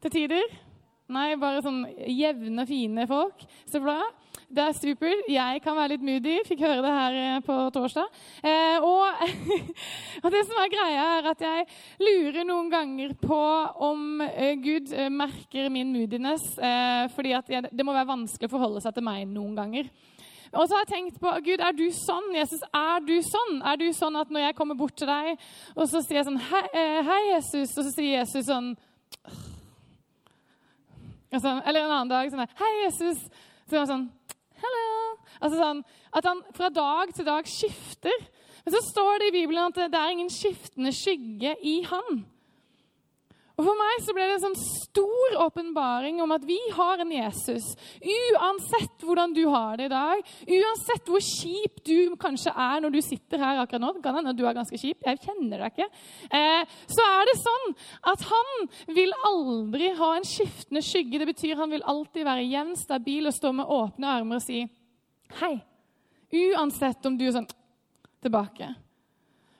til tider? Nei, bare sånn jevne, fine folk. Så bra. Det er supert. Jeg kan være litt moody. Fikk høre det her eh, på torsdag. Eh, og, og, det som er greia, er at jeg lurer noen ganger på om eh, Gud eh, merker min moodiness. Eh, fordi jeg, det må være vanskelig å forholde seg til meg noen ganger. Og så har jeg tenkt på Gud, er du sånn? Jesus, er du sånn? Er du sånn at når jeg kommer bort til deg, og så sier jeg sånn Hei, hei Jesus, og så sier Jesus sånn altså, Eller en annen dag sånn Hei, Jesus. Så er han sånn Hello. Altså sånn, At han fra dag til dag skifter. Men så står det i Bibelen at det er ingen skiftende skygge i han. Og For meg så ble det en sånn stor åpenbaring om at vi har en Jesus. Uansett hvordan du har det i dag, uansett hvor kjip du kanskje er når du sitter her akkurat nå kan hende du er ganske kjip, jeg kjenner deg ikke, eh, så er det sånn at han vil aldri ha en skiftende skygge. Det betyr han vil alltid være jevn, stabil og stå med åpne armer og si hei. Uansett om du er sånn tilbake.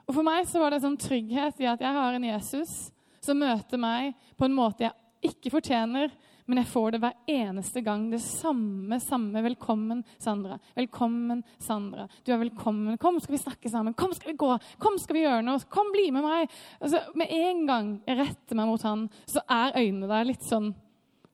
Og For meg så var det sånn trygghet i at jeg har en Jesus som møter meg på en måte jeg ikke fortjener, men jeg får det hver eneste gang. Det samme, samme 'velkommen, Sandra'. 'Velkommen, Sandra'. Du er velkommen. 'Kom, skal vi snakke sammen'. 'Kom, skal vi gå'. 'Kom, skal vi gjøre noe'. 'Kom, bli med meg'. Altså, med en gang jeg retter meg mot han, så er øynene der litt sånn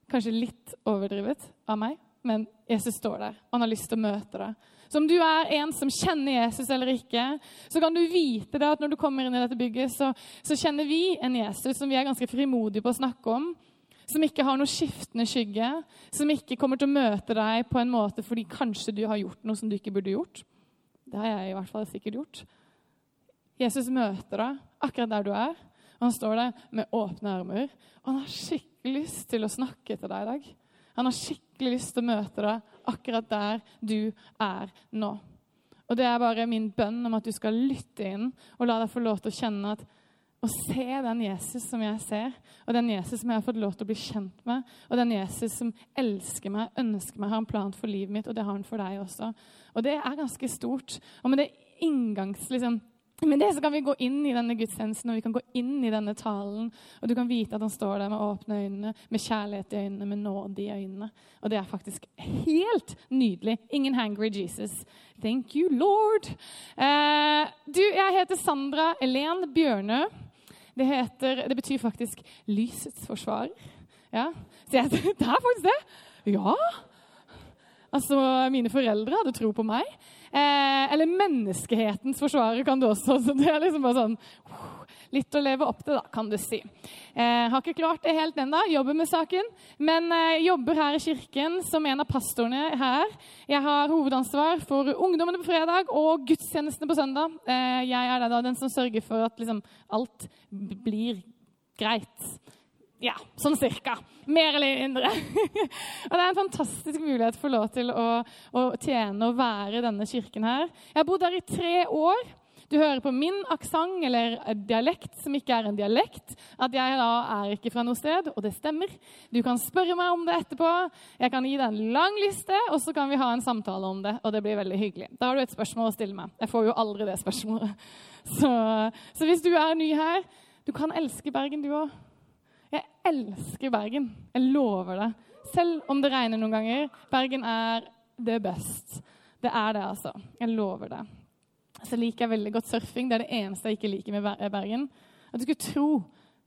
Kanskje litt overdrevet av meg, men Jesus står der, og han har lyst til å møte deg. Så om du er en som kjenner Jesus eller ikke, så kan du vite det at når du kommer inn i dette bygget, så, så kjenner vi en Jesus som vi er ganske frimodige på å snakke om. Som ikke har noe skiftende skygge, som ikke kommer til å møte deg på en måte fordi kanskje du har gjort noe som du ikke burde gjort. Det har jeg i hvert fall sikkert gjort. Jesus møter deg akkurat der du er, og han står der med åpne armer. Og han har skikkelig lyst til å snakke til deg i dag. Han har skikkelig lyst til å møte deg akkurat der du er nå. Og det er bare min bønn om at du skal lytte inn og la deg få lov til å kjenne at å se den Jesus som jeg ser, og den Jesus som jeg har fått lov til å bli kjent med, og den Jesus som elsker meg, ønsker meg, har en plan for livet mitt, og det har han for deg også. Og det er ganske stort. Og med det inngangs... Liksom, men det så kan vi gå inn i denne gudstjenesten og vi kan gå inn i denne talen. Og du kan vite at han står der med åpne øyne, med kjærlighet i øynene, med nåde i øynene. Og det er faktisk helt nydelig. Ingen hangry Jesus. Thank you, Lord. Eh, du, jeg heter Sandra Elen Bjørnø. Det, heter, det betyr faktisk lysets forsvarer. Ja. Så jeg, det er faktisk det. Ja. Altså, mine foreldre hadde tro på meg. Eh, eller menneskehetens forsvarer kan du også. Så det er liksom bare sånn Litt å leve opp til, da, kan du si. Eh, har ikke klart det helt ennå. Jobber med saken. Men eh, jobber her i kirken som en av pastorene her. Jeg har hovedansvar for ungdommene på fredag og gudstjenestene på søndag. Eh, jeg er da den som sørger for at liksom, alt blir greit. Ja, sånn cirka. Mer eller mindre. og det er en fantastisk mulighet for lov til å, å tjene og være i denne kirken her. Jeg har bodd her i tre år. Du hører på min aksent eller dialekt som ikke er en dialekt, at jeg da er ikke fra noe sted, og det stemmer. Du kan spørre meg om det etterpå. Jeg kan gi deg en lang liste, og så kan vi ha en samtale om det. Og det blir veldig hyggelig. Da har du et spørsmål å stille meg. Jeg får jo aldri det spørsmålet. Så, så hvis du er ny her, du kan elske Bergen, du òg. Jeg elsker Bergen. Jeg lover det. Selv om det regner noen ganger. Bergen er det best. Det er det, altså. Jeg lover det. Så liker jeg veldig godt surfing. Det er det eneste jeg ikke liker med Bergen. At du skulle tro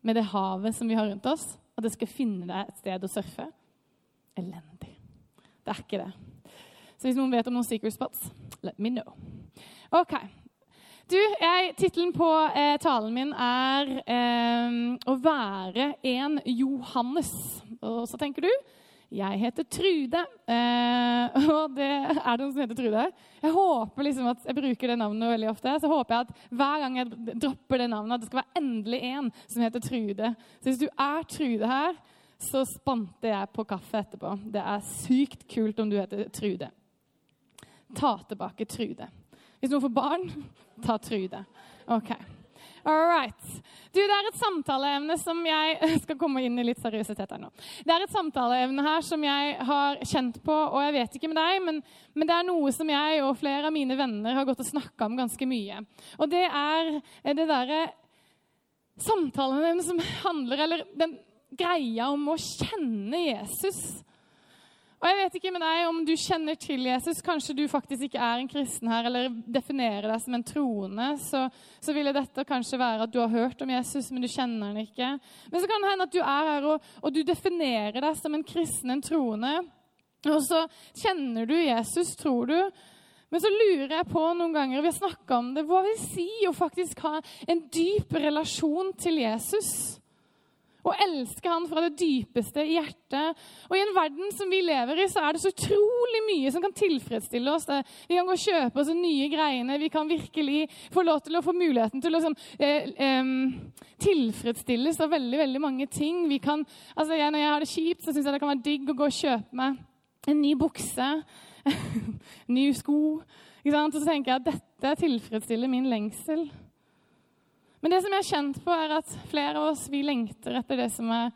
med det havet som vi har rundt oss, at jeg skulle finne deg et sted å surfe. Elendig. Det er ikke det. Så hvis noen vet om noen secret spots, let me know. Ok, du, Tittelen på eh, talen min er eh, 'Å være en Johannes'. Og så tenker du Jeg heter Trude. Eh, og det er det noen som heter Trude. Jeg håper liksom at jeg bruker det navnet veldig ofte. Så håper jeg at hver gang jeg dropper det navnet, at det skal være endelig en som heter Trude. Så hvis du er Trude her, så spante jeg på kaffe etterpå. Det er sykt kult om du heter Trude. Ta tilbake Trude. Hvis noen får barn, ta Trude. Ok. All right. Du, det er et samtaleevne som jeg skal komme inn i litt seriøsitet her nå. Det er et samtaleevne her som jeg har kjent på, og jeg vet ikke med deg, men, men det er noe som jeg og flere av mine venner har gått og snakka om ganske mye. Og det er det derre samtaleevnet som handler Eller den greia om å kjenne Jesus. Og jeg vet ikke med deg om du kjenner til Jesus. Kanskje du faktisk ikke er en kristen her, eller definerer deg som en troende. Så, så ville dette kanskje være at du har hørt om Jesus, men du kjenner han ikke. Men så kan det hende at du er her og, og du definerer deg som en kristen, en troende. Og så kjenner du Jesus, tror du. Men så lurer jeg på noen ganger, vi har snakka om det, hva vil si å faktisk ha en dyp relasjon til Jesus? Og elske han fra det dypeste i hjertet. Og I en verden som vi lever i, så er det så utrolig mye som kan tilfredsstille oss. Vi kan gå og kjøpe oss nye greiene. Vi kan virkelig få lov til å få muligheten til å liksom, eh, eh, tilfredsstilles av veldig veldig mange ting. Kan, altså jeg, når jeg har det kjipt, så syns jeg det kan være digg å gå og kjøpe meg en ny bukse, ny sko. Og så tenker jeg at dette tilfredsstiller min lengsel. Men det som jeg har kjent på, er at flere av oss vi lengter etter det som er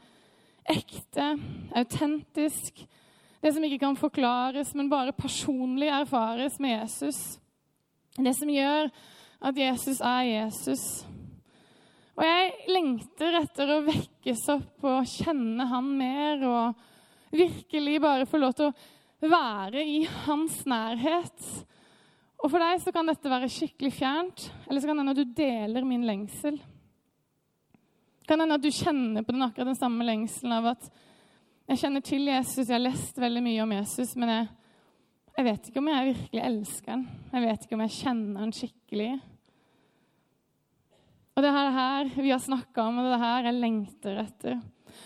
ekte, autentisk. Det som ikke kan forklares, men bare personlig erfares med Jesus. Det som gjør at Jesus er Jesus. Og jeg lengter etter å vekkes opp og kjenne han mer og virkelig bare få lov til å være i hans nærhet. Og For deg så kan dette være skikkelig fjernt, eller så kan det hende at du deler min lengsel. Kan hende at du kjenner på den akkurat den samme lengselen av at jeg kjenner til Jesus, jeg har lest veldig mye om Jesus, men jeg, jeg vet ikke om jeg virkelig elsker han. Jeg vet ikke om jeg kjenner han skikkelig. Og det er det her vi har snakka om, og det er det her jeg lengter etter.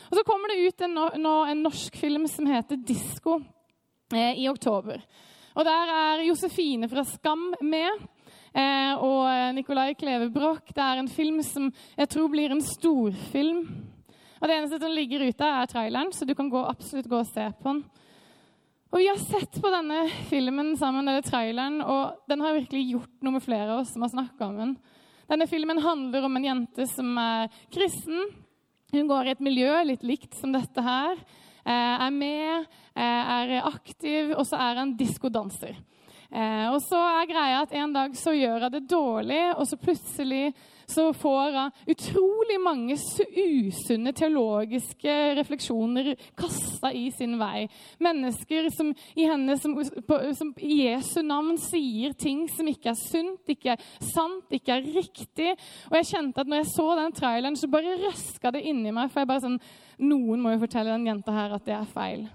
Og Så kommer det ut en, en norsk film som heter 'Disko' eh, i oktober. Og der er Josefine fra Skam med. Eh, og Nicolai Kleve Broch. Det er en film som jeg tror blir en storfilm. Og Det eneste som ligger ute, er traileren, så du kan gå, absolutt gå og se på den. Og Vi har sett på denne filmen sammen, eller traileren, og den har virkelig gjort noe med flere av oss som har snakka om den. Denne filmen handler om en jente som er kristen. Hun går i et miljø litt likt som dette her. Eh, er med, eh, er aktiv, og så er han diskodanser. Eh, og så er greia at en dag så gjør hun det dårlig, og så plutselig så får hun utrolig mange usunne teologiske refleksjoner kasta i sin vei. Mennesker som i henne som, på, som i Jesu navn sier ting som ikke er sunt, ikke er sant, ikke er riktig. Og jeg kjente at når jeg så den traileren, så bare røska det inni meg. For jeg bare sånn Noen må jo fortelle den jenta her at det er feil.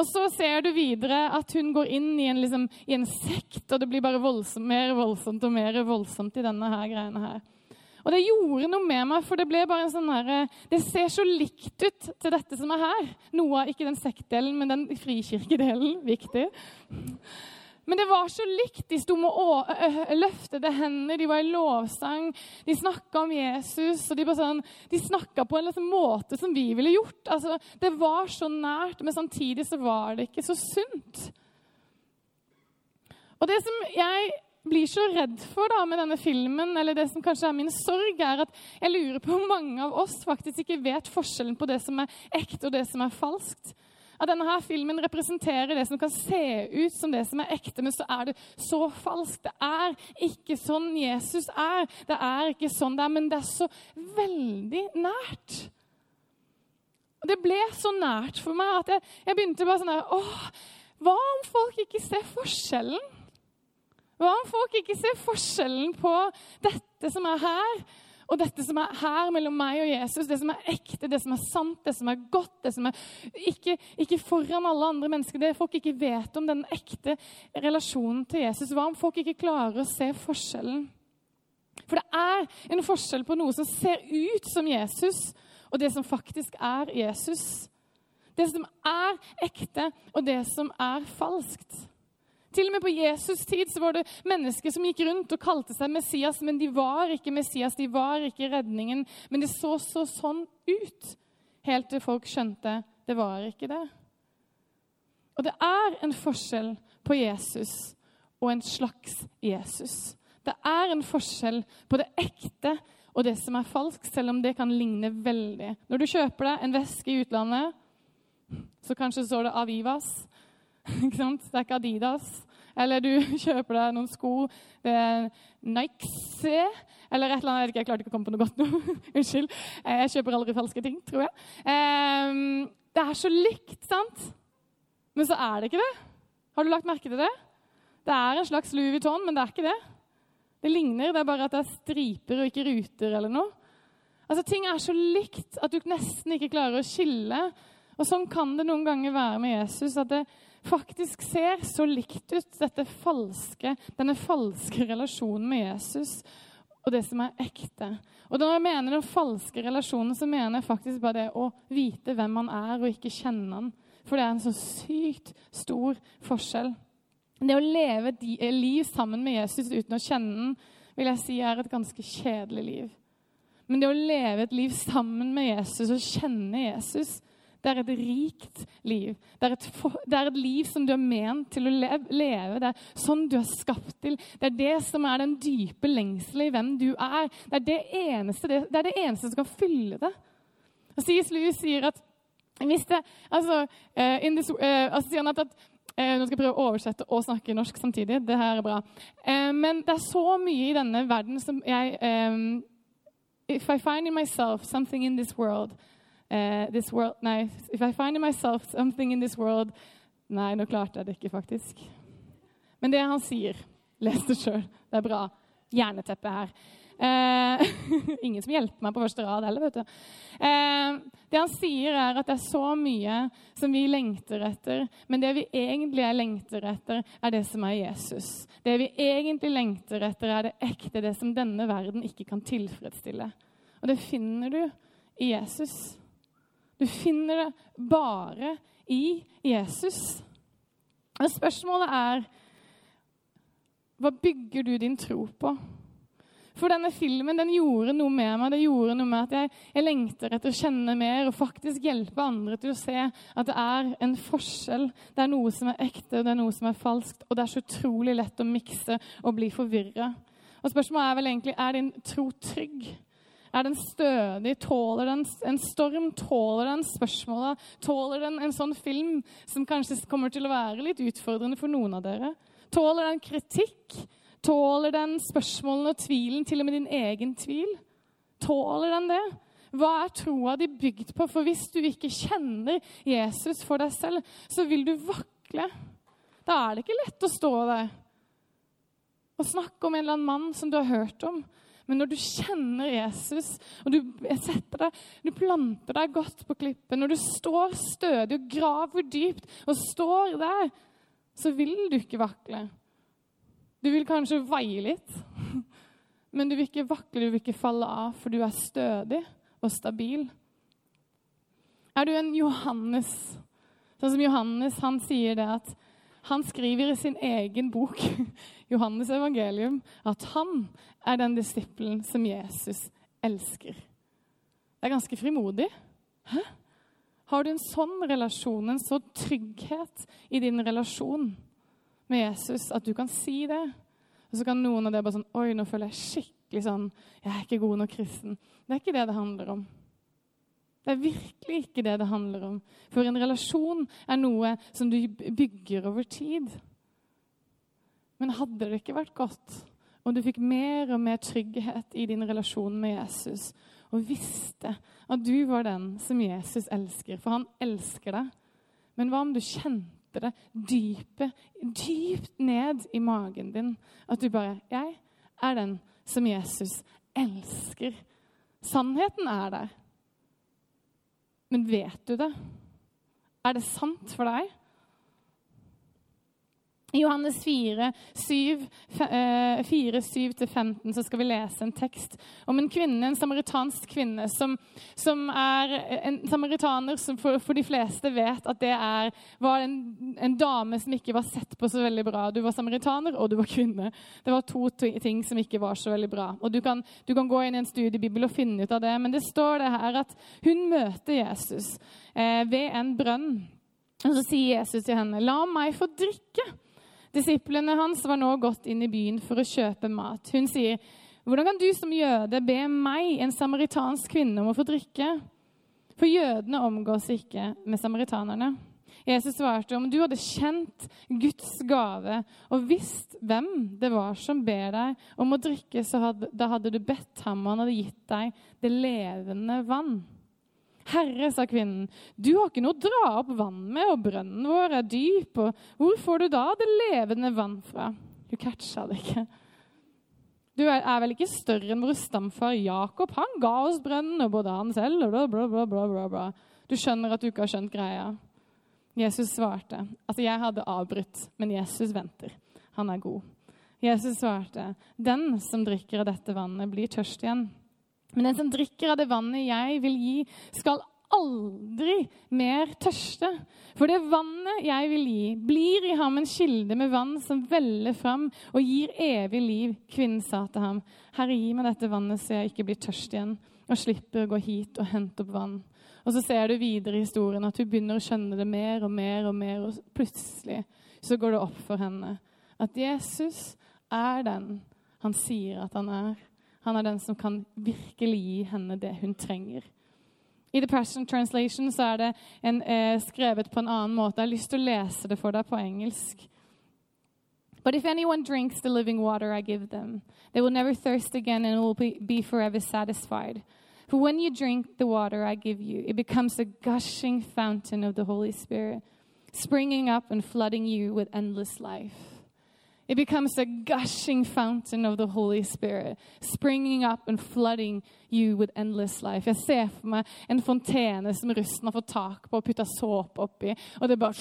Og så ser du videre at hun går inn i en, liksom, i en sekt, og det blir bare voldsomt, mer voldsomt og mer voldsomt i denne her greiene her. Og det gjorde noe med meg, for det ble bare en sånn her, det ser så likt ut til dette som er her. Noe av ikke den sektdelen, men den frikirkedelen. Viktig. Men det var så likt. De sto med å løftede hender, de var i lovsang. De snakka om Jesus, og de, sånn, de snakka på en liksom måte som vi ville gjort. Altså, det var så nært, men samtidig så var det ikke så sunt. Og det som jeg blir så redd for da med denne filmen, eller det som kanskje er min sorg, er at jeg lurer på om mange av oss faktisk ikke vet forskjellen på det som er ekte, og det som er falskt at denne her filmen representerer det som kan se ut som det som er ekte, men så er det så falskt. Det er ikke sånn Jesus er. Det er ikke sånn det er, men det er så veldig nært. Og Det ble så nært for meg at jeg, jeg begynte bare sånn her Åh, hva om folk ikke ser forskjellen? Hva om folk ikke ser forskjellen på dette som er her, og dette som er her mellom meg og Jesus, det som er ekte, det som er sant, det som er godt, det som er ikke, ikke foran alle andre mennesker, det folk ikke vet om den ekte relasjonen til Jesus. Hva om folk ikke klarer å se forskjellen? For det er en forskjell på noe som ser ut som Jesus, og det som faktisk er Jesus. Det som er ekte, og det som er falskt. Til og med på Jesus' tid så var det mennesker som gikk rundt og kalte seg Messias, men de var ikke Messias, de var ikke redningen. Men det så så sånn ut, helt til folk skjønte det var ikke det. Og det er en forskjell på Jesus og en slags Jesus. Det er en forskjell på det ekte og det som er falskt, selv om det kan ligne veldig. Når du kjøper deg en veske i utlandet, så kanskje står det Avivas. Ikke sant? Det er ikke Adidas. Eller du kjøper deg noen sko. Det er Nike eller et eller annet. Jeg, ikke, jeg klarte ikke å komme på noe godt nå. Unnskyld. Jeg kjøper aldri falske ting, tror jeg. Um, det er så likt, sant? Men så er det ikke det. Har du lagt merke til det? Det er en slags Louis Vuitton, men det er ikke det. Det ligner, det er bare at det er striper og ikke ruter eller noe. Altså, Ting er så likt at du nesten ikke klarer å skille. Og Sånn kan det noen ganger være med Jesus. At det faktisk ser så likt ut, falske, denne falske relasjonen med Jesus og det som er ekte. Og Når jeg mener den falske relasjonen, så mener jeg faktisk bare det å vite hvem man er, og ikke kjenne han. For det er en så sykt stor forskjell. Det å leve et eh, liv sammen med Jesus uten å kjenne han, vil jeg si er et ganske kjedelig liv. Men det å leve et liv sammen med Jesus og kjenne Jesus, det er et rikt liv. Det er et, det er et, liv som du er ment til å leve. Det er sånn du er skapt til. Det er det som er den dype lengselen i hvem du er. Det er det eneste, det, det, er det eneste som kan fylle det. Og C.S. Lewis sier at hvis det, altså, uh, this, uh, altså sier han at, at uh, Nå skal jeg prøve å oversette og snakke norsk samtidig. Det her er bra. men det er så mye i denne verden som jeg If I find in myself something in this world this world, Nei, if I find in myself something in this world Nei, nå klarte jeg det ikke, faktisk. Men det han sier Les det sjøl. Det er bra. Jerneteppe her. Eh, ingen som hjelper meg på første rad heller, vet du. Eh, det han sier, er at det er så mye som vi lengter etter, men det vi egentlig er lengter etter, er det som er Jesus. Det vi egentlig lengter etter, er det ekte, det som denne verden ikke kan tilfredsstille. Og det finner du i Jesus. Du finner det bare i Jesus. Men spørsmålet er hva bygger du din tro på? For denne filmen den gjorde noe med meg. Det gjorde noe med at jeg, jeg, lengter etter å kjenne mer og faktisk hjelpe andre til å se at det er en forskjell. Det er noe som er ekte, det er noe som er falskt, og det er så utrolig lett å mikse og bli forvirra. Og spørsmålet er vel egentlig er din tro trygg. Er den stødig? Tåler den en storm? Tåler den spørsmåla? Tåler den en sånn film som kanskje kommer til å være litt utfordrende for noen av dere? Tåler den kritikk? Tåler den spørsmålene og tvilen, til og med din egen tvil? Tåler den det? Hva er troa di bygd på? For hvis du ikke kjenner Jesus for deg selv, så vil du vakle. Da er det ikke lett å stå der og snakke om en eller annen mann som du har hørt om. Men når du kjenner Jesus, og du, deg, du planter deg godt på klippen, når du står stødig og graver dypt og står der, så vil du ikke vakle. Du vil kanskje vaie litt, men du vil ikke vakle, du vil ikke falle av, for du er stødig og stabil. Er du en Johannes, sånn som Johannes, han sier det at han skriver i sin egen bok, Johannes evangelium, at han er den disippelen som Jesus elsker. Det er ganske frimodig. Hæ? Har du en sånn relasjon, en sånn trygghet i din relasjon? med Jesus at du kan si det. Og så kan noen av dere bare sånn Oi, nå føler jeg skikkelig sånn Jeg er ikke god nok kristen. Det er ikke det det handler om. Det er virkelig ikke det det handler om. For en relasjon er noe som du bygger over tid. Men hadde det ikke vært godt om du fikk mer og mer trygghet i din relasjon med Jesus og visste at du var den som Jesus elsker, for han elsker deg. Men hva om du kjente det dype, dypt ned i magen din. At du bare 'Jeg er den som Jesus elsker'. Sannheten er der. Men vet du det? Er det sant for deg? Johannes 4, 7, 4, 7-15 så skal vi lese en tekst om en kvinne, en samaritansk kvinne, som, som er en samaritaner som for, for, de fleste vet at det er, var en, en, dame som ikke var sett på så veldig bra. Du var samaritaner, og du var kvinne. Det var to ting som ikke var så veldig bra. Og Du kan, du kan gå inn i en studiebibel og finne ut av det, men det står det her at hun møter Jesus eh, ved en brønn. Og så sier Jesus til henne, 'La meg få drikke'. Disiplene hans var nå gått inn i byen for å kjøpe mat. Hun sier, 'Hvordan kan du som jøde be meg, en samaritansk kvinne, om å få drikke?' For jødene omgås ikke med samaritanerne. Jesus svarte, 'Om du hadde kjent Guds gave og visst hvem det var som ber deg om å drikke, så hadde, da hadde du bedt ham, og han hadde gitt deg det levende vann.' Herre, sa kvinnen, du har ikke noe å dra opp vann med, og brønnen vår er dyp, og hvor får du da det levende vann fra? Hun catcha det ikke. Du er, vel ikke større enn vår stamfar Jakob? Han ga oss brønnen, og både han selv og bla, bla, bla, bla, bla. Du skjønner at du ikke har skjønt greia. Jesus svarte. Altså, jeg hadde avbrutt, men Jesus venter. Han er god. Jesus svarte, 'Den som drikker av dette vannet, blir tørst igjen.' Men den som drikker av det vannet jeg vil gi, skal aldri mer tørste. For det vannet jeg vil gi, blir i ham en kilde med vann som veller fram og gir evig liv. Kvinnen sa til ham, Herre, gi meg dette vannet så jeg ikke blir tørst igjen, og slipper å gå hit og hente opp vann. Og så ser du videre i historien at hun begynner å skjønne det mer og mer, og mer, og plutselig så går det opp for henne at Jesus er den han sier at han er. Han er den som kan virkelig gi henne det hun trenger. I The Passion Translation så er det en, eh, skrevet på en annen måte. Jeg har lyst til å lese det for deg på engelsk. But if anyone drinks the living water I give them, they will never thirst again and will be, be forever satisfied. For when you drink the water I give you, it becomes a gushing fountain of the Holy Spirit, springing up and flooding you with endless life. It becomes a gushing fountain of the Holy Spirit, springing up and flooding you with endless life. Jeg ser for meg en fontene som russen har fått tak på og putta såpe oppi, og det bare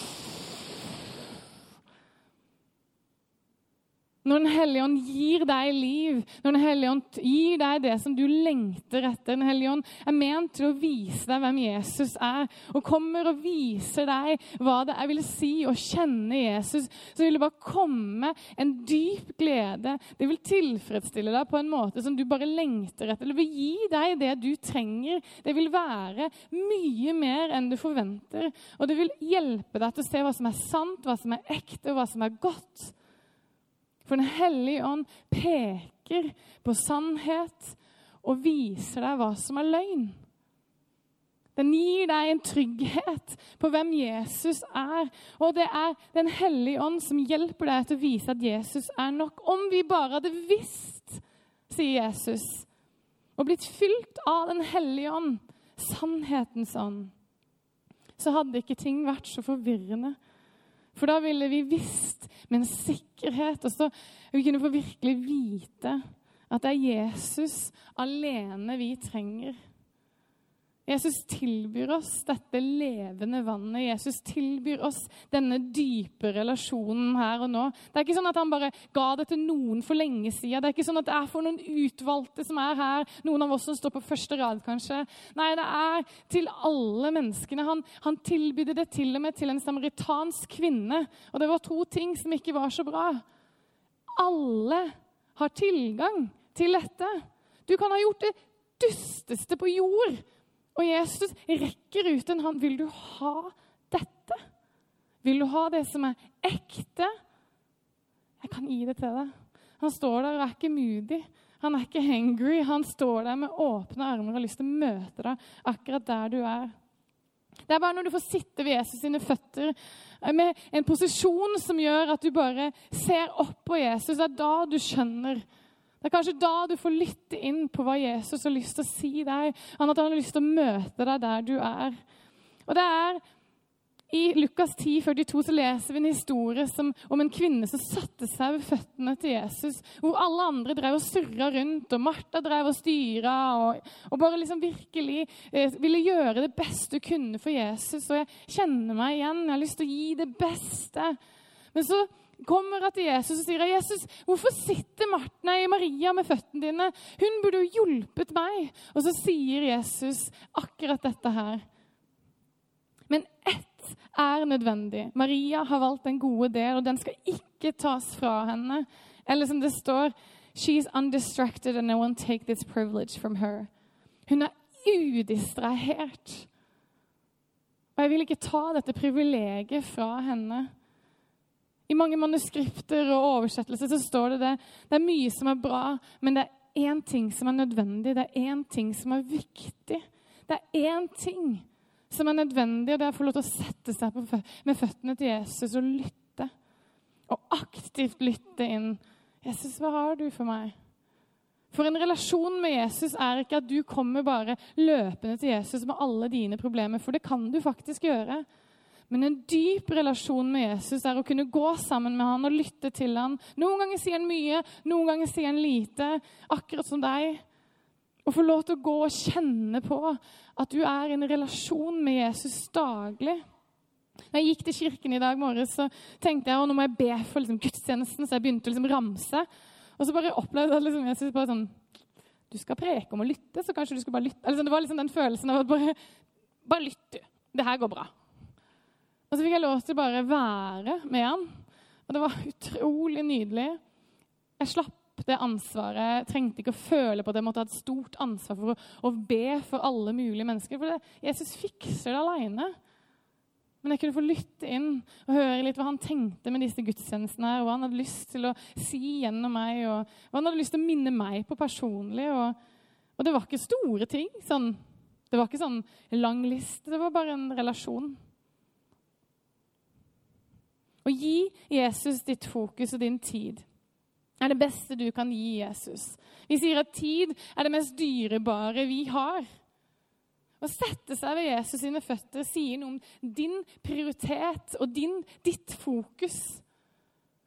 Når Den hellige ånd gir deg liv, når Den hellige ånd gir deg det som du lengter etter Den hellige ånd er ment til å vise deg hvem Jesus er, og kommer og viser deg hva det er vil si å kjenne Jesus, så vil det bare komme en dyp glede. Det vil tilfredsstille deg på en måte som du bare lengter etter. Det vil gi deg det du trenger. Det vil være mye mer enn du forventer. Og det vil hjelpe deg til å se hva som er sant, hva som er ekte, og hva som er godt. For Den hellige ånd peker på sannhet og viser deg hva som er løgn. Den gir deg en trygghet på hvem Jesus er. Og det er Den hellige ånd som hjelper deg til å vise at Jesus er nok. Om vi bare hadde visst, sier Jesus, og blitt fylt av Den hellige ånd, sannhetens ånd, så hadde ikke ting vært så forvirrende. For da ville vi visst med en sikkerhet og så Vi kunne få virkelig vite at det er Jesus alene vi trenger. Jesus tilbyr oss dette levende vannet. Jesus tilbyr oss denne dype relasjonen her og nå. Det er ikke sånn at han bare ga det til noen for lenge siden. Det er ikke sånn at det er for noen utvalgte som er her, noen av oss som står på første rad, kanskje. Nei, det er til alle menneskene. Han, han tilbydde det til og med til en samaritansk kvinne. Og det var to ting som ikke var så bra. Alle har tilgang til dette. Du kan ha gjort det dusteste på jord og Jesus rekker ut en hånd. Vil du ha dette? Vil du ha det som er ekte? Jeg kan gi det til deg. Han står der og er ikke mudig. Han er ikke hangry. Han står der med åpne armer og har lyst til å møte deg akkurat der du er. Det er bare når du får sitte ved Jesus sine føtter med en posisjon som gjør at du bare ser opp på Jesus, det er da du skjønner det er kanskje da du får lytte inn på hva Jesus har lyst til å si deg. Han har lyst til å møte deg der du er. Og det er I Lukas 10, 42 så leser vi en historie som, om en kvinne som satte seg ved føttene til Jesus. Hvor alle andre drev og surra rundt, og Martha drev og styra. Og, og bare liksom virkelig eh, ville gjøre det beste hun kunne for Jesus. Og jeg kjenner meg igjen. Jeg har lyst til å gi det beste. Men så kommer til Jesus og sier Jesus, hvorfor sitter Martha nei, Maria med føttene dine? Hun burde jo hjulpet meg. Og så sier Jesus akkurat dette her. Men ett er nødvendig. Maria har valgt den gode del, og den skal ikke tas fra henne. Eller som det står She's undistracted and no one take this privilege from her. Hun er udistrahert. Og jeg vil ikke ta dette privilegiet fra henne. I mange manuskripter og oversettelser så står det det. Det er mye som er bra, men det er én ting som er nødvendig. Det er én ting som er viktig. Det er én ting som er nødvendig, og det er å få lov til å sette seg med føttene til Jesus og lytte. Og aktivt lytte inn. 'Jesus, hva har du for meg?' For en relasjon med Jesus er ikke at du kommer bare løpende til Jesus med alle dine problemer, for det kan du faktisk gjøre. Men en dyp relasjon med Jesus er å kunne gå sammen med han og lytte til han. Noen ganger sier han mye, noen ganger sier han lite, akkurat som deg. Å få lov til å gå og kjenne på at du er i en relasjon med Jesus daglig. Når jeg gikk til kirken i dag morges, så tenkte jeg at nå må jeg be for liksom, gudstjenesten, så jeg begynte å liksom, ramse. Og så bare opplevde jeg liksom, Jesus bare sånn Du skal preke om å lytte, så kanskje du skal bare lytte. Altså, det var liksom den følelsen av at bare, bare lytt, du. Det her går bra. Og så fikk jeg lov til bare være med han. Og det var utrolig nydelig. Jeg slapp det ansvaret. Jeg trengte ikke å føle på at jeg måtte ha et stort ansvar for å, å be for alle mulige mennesker. For det, Jesus fikser det aleine. Men jeg kunne få lytte inn og høre litt hva han tenkte med disse gudstjenestene. her, Hva han hadde lyst til å si gjennom meg, og hva han hadde lyst til å minne meg på personlig. Og, og det var ikke store ting. Sånn, det var ikke sånn lang liste. Det var bare en relasjon. Å gi Jesus ditt fokus og din tid er det beste du kan gi Jesus. Vi sier at tid er det mest dyrebare vi har. Å sette seg ved Jesus sine føtter sier noe om din prioritet og din, ditt fokus.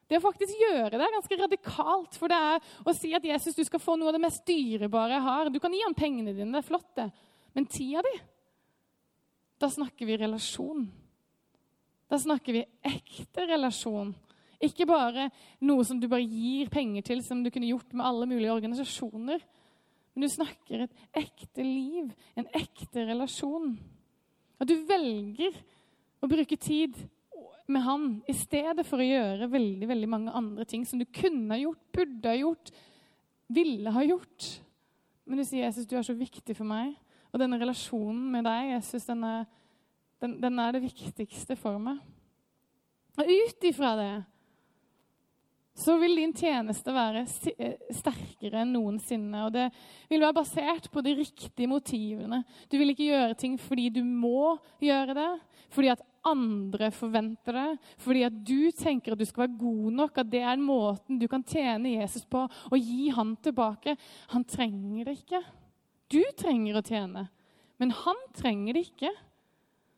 Det å faktisk gjøre det er ganske radikalt. For det er å si at Jesus, du skal få noe av det mest dyrebare jeg har. Du kan gi ham pengene dine, det er flott, det. Men tida di Da snakker vi relasjon. Da snakker vi ekte relasjon. Ikke bare noe som du bare gir penger til, som du kunne gjort med alle mulige organisasjoner. Men du snakker et ekte liv, en ekte relasjon. At du velger å bruke tid med han i stedet for å gjøre veldig, veldig mange andre ting som du kunne ha gjort, burde ha gjort, ville ha gjort. Men du sier, 'Jesus, du er så viktig for meg.' Og denne relasjonen med deg, Jesus, den er, den, den er det viktigste for meg. Og ut ifra det så vil din tjeneste være eh, sterkere enn noensinne. Og det vil være basert på de riktige motivene. Du vil ikke gjøre ting fordi du må gjøre det, fordi at andre forventer det, fordi at du tenker at du skal være god nok, at det er måten du kan tjene Jesus på og gi han tilbake. Han trenger det ikke. Du trenger å tjene, men han trenger det ikke.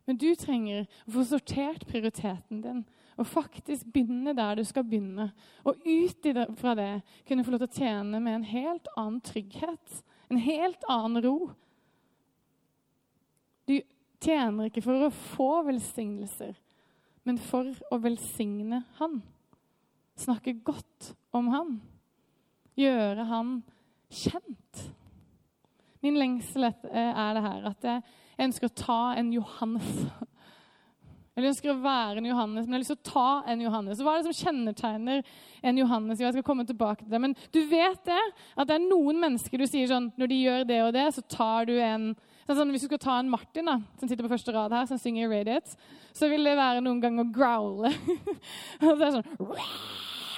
Men du trenger å få sortert prioriteten din og faktisk begynne der du skal begynne. Og ut fra det kunne få lov til å tjene med en helt annen trygghet, en helt annen ro. Du tjener ikke for å få velsignelser, men for å velsigne Han. Snakke godt om Han. Gjøre Han kjent. Min lengsel er det her at jeg ønsker å ta en Johannes jeg ønsker å være en Johannes, men jeg har lyst til å ta en Johannes. Hva er det som kjennetegner en Johannes? Jeg skal komme tilbake til det. Men du vet det, at det er noen mennesker du sier sånn Når de gjør det og det, så tar du en sånn, sånn, Hvis du skal ta en Martin da, som sitter på første rad her, som synger Radiate, så vil det være noen ganger å growle. og det er sånn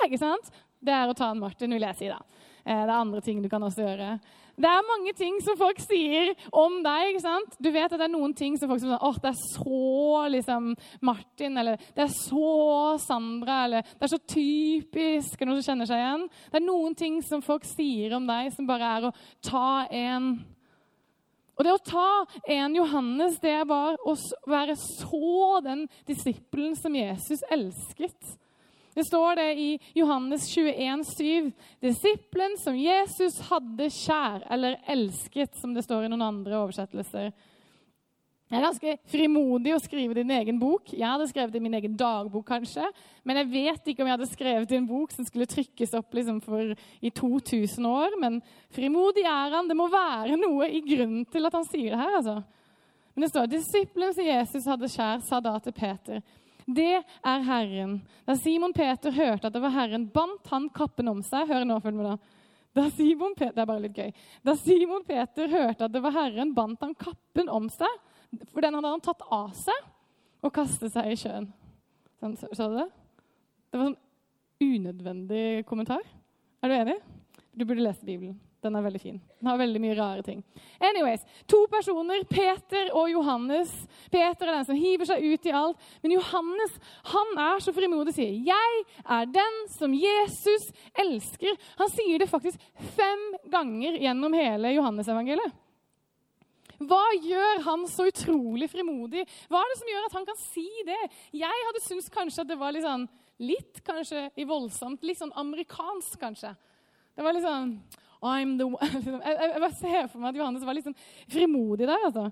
Ikke sant? Det er å ta en Martin, vil jeg si, da. Eh, det er andre ting du kan også gjøre. Det er mange ting som folk sier om deg. ikke sant? Du vet at det er noen ting som folk sier åh, det er så liksom Martin, eller det er så Sandra, eller det er så typisk. Er noen som kjenner seg igjen? Det er noen ting som folk sier om deg, som bare er å ta en og det å ta en Johannes, det er bare å være så den disippelen som Jesus elsket. Det står det i Johannes 21, 7. Disippelen som Jesus hadde kjær, eller elsket, som det står i noen andre oversettelser. Det er ganske frimodig å skrive din egen bok. Jeg hadde skrevet det i min egen dagbok, kanskje. Men jeg vet ikke om jeg hadde skrevet i en bok som skulle trykkes opp liksom for, i 2000 år. Men frimodig er han. Det må være noe i grunnen til at han sier det her. altså. Men det står disippelen som Jesus hadde kjær, sa da til Peter. Det er Herren. Da Simon Peter hørte at det var Herren, bandt han kappen om seg. Hør nå, følg med da. Da Simon Peter, det er bare litt gøy. Da Simon Peter hørte at det var Herren, bandt han kappen om seg for den hadde han tatt av seg og kastet seg i sjøen. Sånn, så du det? Det var sånn unødvendig kommentar. Er du enig? Du burde lese Bibelen. Den er veldig fin. Den har veldig mye rare ting. Anyways, To personer, Peter og Johannes. Peter er den som hiver seg ut i alt. Men Johannes han er så frimodig og sier 'Jeg er den som Jesus elsker'. Han sier det faktisk fem ganger gjennom hele Johannes-evangeliet. Hva gjør han så utrolig frimodig? Hva er det som gjør at han kan si det? Jeg hadde syntes kanskje at det var litt sånn Litt kanskje i voldsomt, litt sånn amerikansk, kanskje. Det var litt sånn I'm the one. Liksom, jeg, jeg, bare ser for meg at Johannes var litt sånn frimodig der. altså.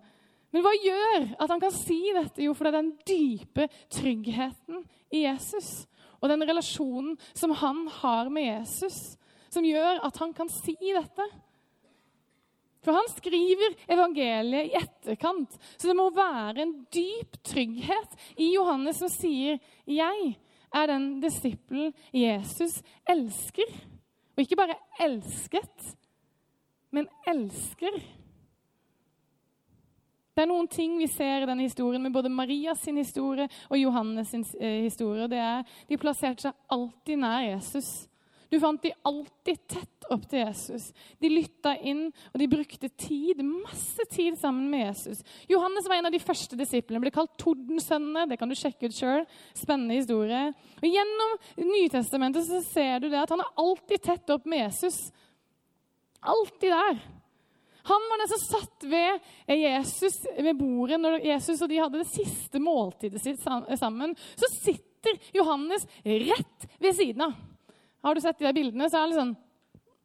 Men hva gjør at han kan si dette? Jo, for det er den dype tryggheten i Jesus. Og den relasjonen som han har med Jesus, som gjør at han kan si dette. For han skriver evangeliet i etterkant. Så det må være en dyp trygghet i Johannes som sier 'Jeg er den disippelen Jesus elsker'. Og ikke bare elsket, men elsker. Det er noen ting vi ser i denne historien med både Marias sin historie og Johannes sin historie. og det er De plasserte seg alltid nær Jesus. Du fant de alltid tett opp til Jesus. De lytta inn, og de brukte tid, masse tid sammen med Jesus. Johannes var en av de første disiplene. Ble kalt Tordensønnene. Det kan du sjekke ut sjøl. Spennende historie. Og Gjennom Nytestamentet så ser du det at han er alltid tett opp med Jesus. Alltid der. Han var den som satt ved Jesus ved bordet når Jesus og de hadde det siste måltidet sitt sammen. Så sitter Johannes rett ved siden av. Har du sett de der bildene? Så, sånn,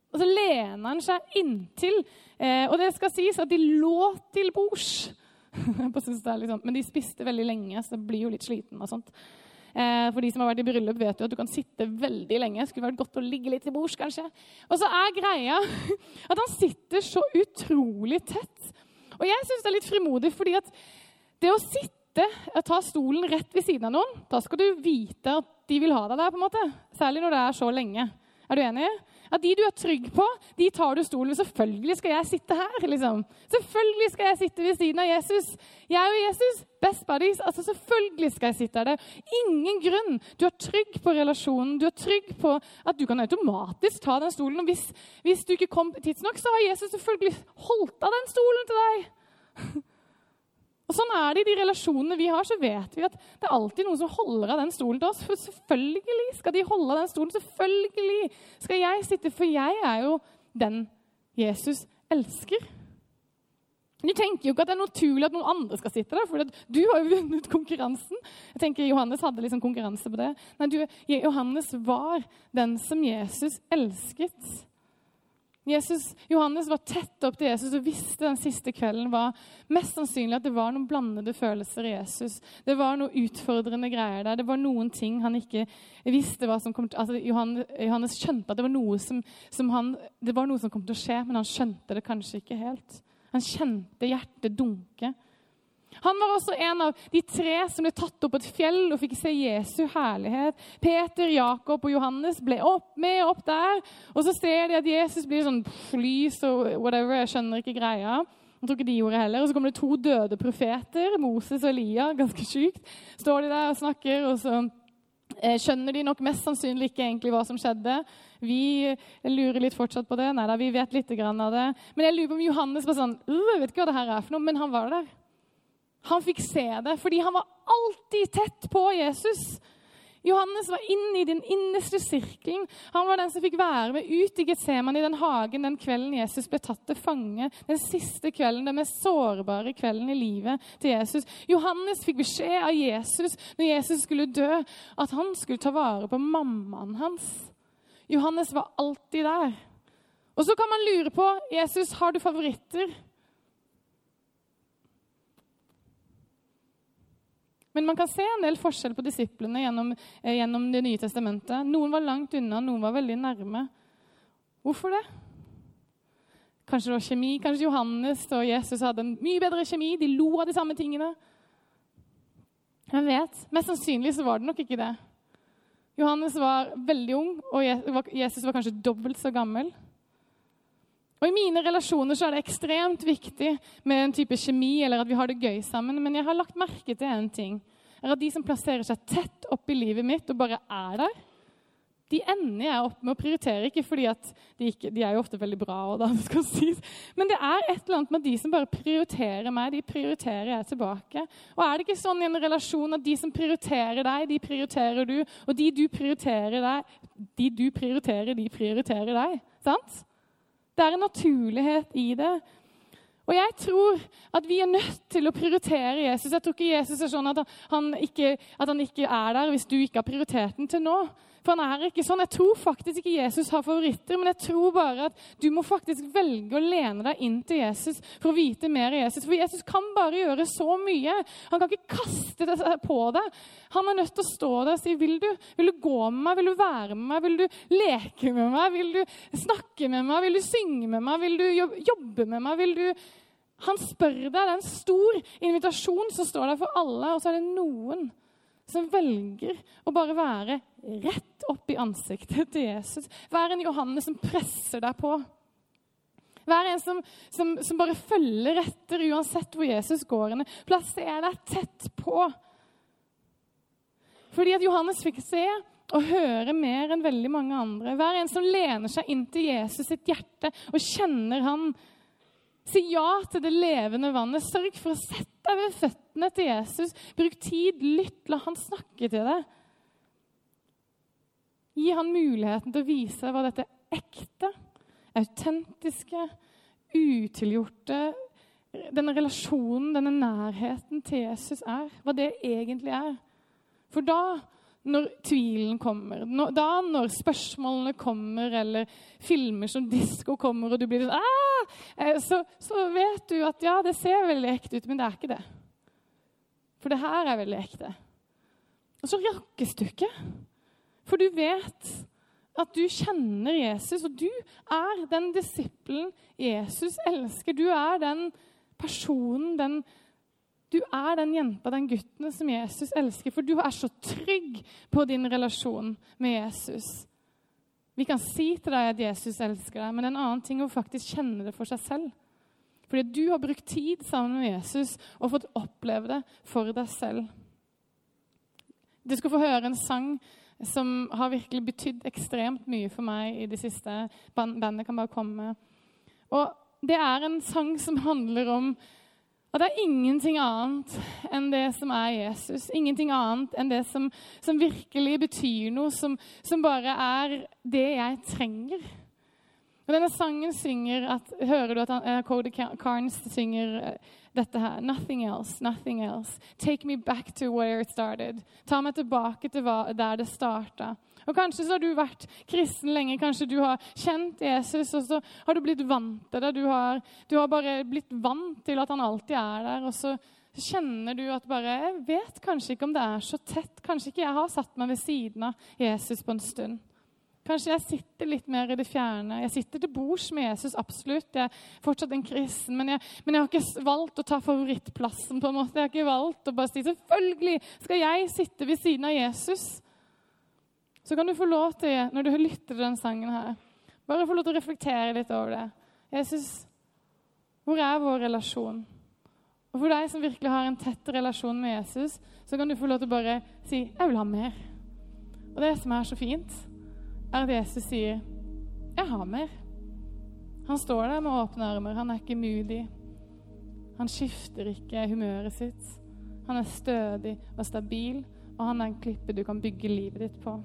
og så lener han seg inntil. Eh, og det skal sies at de lå til bords. liksom, men de spiste veldig lenge, så det blir jo litt sliten. og sånt. Eh, for de som har vært i bryllup, vet jo at du kan sitte veldig lenge. Skulle vært godt å ligge litt til bords, kanskje. Og så er greia at han sitter så utrolig tett. Og jeg syns det er litt frimodig, fordi at det å sitte ta stolen rett ved siden av noen, da skal du vite at de vil ha deg der, på en måte. Særlig når det er så lenge. Er du enig? At de du er trygg på, de tar du stolen Selvfølgelig skal jeg sitte her. liksom. Selvfølgelig skal jeg sitte ved siden av Jesus. Jeg og Jesus, best buddies. altså Selvfølgelig skal jeg sitte der. Ingen grunn. Du er trygg på relasjonen. Du er trygg på at du kan automatisk ta den stolen. Og hvis, hvis du ikke kom tidsnok, så har Jesus selvfølgelig holdt av den stolen til deg. Og Sånn er det i de relasjonene vi har. så vet vi at Det er alltid noen som holder av den stolen til oss. For selvfølgelig skal de holde av den stolen. Selvfølgelig skal jeg sitte, for jeg er jo den Jesus elsker. Du tenker jo ikke at det er naturlig at noen andre skal sitte der, for du har jo vunnet konkurransen. Jeg tenker Johannes hadde liksom konkurranse på det. Nei, du, Johannes var den som Jesus elsket. Jesus, Johannes var tett opp til Jesus og visste den siste kvelden var mest sannsynlig at det var noen blandede følelser i Jesus. Det var noen utfordrende greier der. Det var noen ting han ikke visste hva som kom til altså Johannes, Johannes skjønte at det var, noe som, som han, det var noe som kom til å skje, men han skjønte det kanskje ikke helt. Han kjente hjertet dunke. Han var også en av de tre som ble tatt opp på et fjell og fikk se Jesu herlighet. Peter, Jakob og Johannes ble opp, med opp der. Og så ser de at Jesus blir sånn lys og whatever. Jeg skjønner ikke greia. Jeg tror ikke de gjorde heller. Og så kommer det to døde profeter, Moses og Elia. Ganske sjukt. Står de der og snakker, og så eh, skjønner de nok mest sannsynlig ikke egentlig hva som skjedde. Vi lurer litt fortsatt på det. Nei da, vi vet litt av det. Men jeg lurer på om Johannes var sånn Jeg vet ikke hva det her er for noe, men han var der. Han fikk se det fordi han var alltid tett på Jesus. Johannes var inne i den innerste sirkelen. Han var den som fikk være med ut i Getsemane, i den hagen, den kvelden Jesus ble tatt til fange. Den siste kvelden, den mest sårbare kvelden i livet til Jesus. Johannes fikk beskjed av Jesus når Jesus skulle dø, at han skulle ta vare på mammaen hans. Johannes var alltid der. Og så kan man lure på Jesus, har du favoritter. Men man kan se en del forskjell på disiplene gjennom, eh, gjennom Det nye testamentet. Noen var langt unna, noen var veldig nærme. Hvorfor det? Kanskje det var kjemi, kanskje Johannes og Jesus hadde en mye bedre kjemi. De lo av de samme tingene. Hvem vet. Mest sannsynlig så var det nok ikke det. Johannes var veldig ung, og Jesus var kanskje dobbelt så gammel. Og I mine relasjoner så er det ekstremt viktig med en type kjemi, eller at vi har det gøy sammen. Men jeg har lagt merke til en ting. er at De som plasserer seg tett opp i livet mitt og bare er der, de ender jeg opp med å prioritere. Ikke fordi at de, ikke, de er jo ofte veldig bra, og da skal sies. men det er et eller annet med de som bare prioriterer meg, de prioriterer jeg tilbake. Og er det ikke sånn i en relasjon at de som prioriterer deg, de prioriterer du, og de du prioriterer deg, de du prioriterer, de prioriterer deg? Sant? Det er en naturlighet i det. Og jeg tror at vi er nødt til å prioritere Jesus. Jeg tror ikke Jesus er sånn at han, ikke, at han ikke er der hvis du ikke har prioritert den til nå. For han er ikke sånn. Jeg tror faktisk ikke Jesus har favoritter, men jeg tror bare at du må faktisk velge å lene deg inn til Jesus for å vite mer av Jesus. For Jesus kan bare gjøre så mye. Han kan ikke kaste det på deg. Han er nødt til å stå der og si vil du, vil du gå med meg, vil du være med meg, vil du leke med meg, vil du snakke med meg, vil du synge med meg, vil du jobbe med meg, vil du han spør deg. Det er en stor invitasjon som står der for alle, og så er det noen som velger å bare være rett opp i ansiktet til Jesus. Vær en Johannes som presser deg på. Vær en som, som, som bare følger etter uansett hvor Jesus går henne. Plasser deg tett på. Fordi at Johannes fikk se og høre mer enn veldig mange andre. Vær en som lener seg inn til Jesus sitt hjerte og kjenner han. Si ja til det levende vannet. Sørg for å sette deg ved føttene til Jesus. Bruk tid, lytt, la han snakke til deg. Gi han muligheten til å vise hva dette ekte, autentiske, utilgjorte Denne relasjonen, denne nærheten til Jesus er. Hva det egentlig er. For da, når tvilen kommer, når, da når spørsmålene kommer, eller filmer som disko kommer, og du blir sånn eh, så, så vet du at ja, det ser veldig ekte ut, men det er ikke det. For det her er veldig ekte. Og så rakkes du ikke. For du vet at du kjenner Jesus, og du er den disippelen Jesus elsker. Du er den personen, den, du er den jenta, den gutten som Jesus elsker. For du er så trygg på din relasjon med Jesus. Vi kan si til deg at Jesus elsker deg, men er en annen ting å faktisk kjenne det for seg selv. Fordi du har brukt tid sammen med Jesus og fått oppleve det for deg selv. Du skal få høre en sang som har virkelig betydd ekstremt mye for meg i det siste. Bandet kan bare komme. Og det er en sang som handler om at det er ingenting annet enn det som er Jesus. Ingenting annet enn det som, som virkelig betyr noe, som, som, bare er det jeg trenger. Og Denne sangen synger at Hører du at han, uh, Cody Carnes synger uh, dette her. Nothing else, nothing else. Take me back to where it started. Ta meg tilbake til hva, der det starta. Og Kanskje så har du vært kristen lenge, kanskje du har kjent Jesus, og så har du blitt vant til det. Du har, du har bare blitt vant til at han alltid er der. og så kjenner du at bare Jeg vet kanskje ikke om det er så tett. Kanskje ikke jeg har satt meg ved siden av Jesus på en stund. Kanskje jeg sitter litt mer i det fjerne. Jeg sitter til bords med Jesus, absolutt. Jeg er fortsatt en kristen, men jeg, men jeg, har ikke valgt å ta favorittplassen. på en måte. Jeg har ikke valgt å bare si selvfølgelig skal jeg sitte ved siden av Jesus. Så kan du få lov til, når du lytter til den sangen her, bare få lov til å reflektere litt over det. Jesus, hvor er vår relasjon? Og for deg som virkelig har en tett relasjon med Jesus, så kan du få lov til å bare si 'Jeg vil ha mer'. Og det som er så fint, er at Jesus sier, 'Jeg har mer'. Han står der med åpne armer. Han er ikke moody. Han skifter ikke humøret sitt. Han er stødig og stabil, og han er en klippe du kan bygge livet ditt på.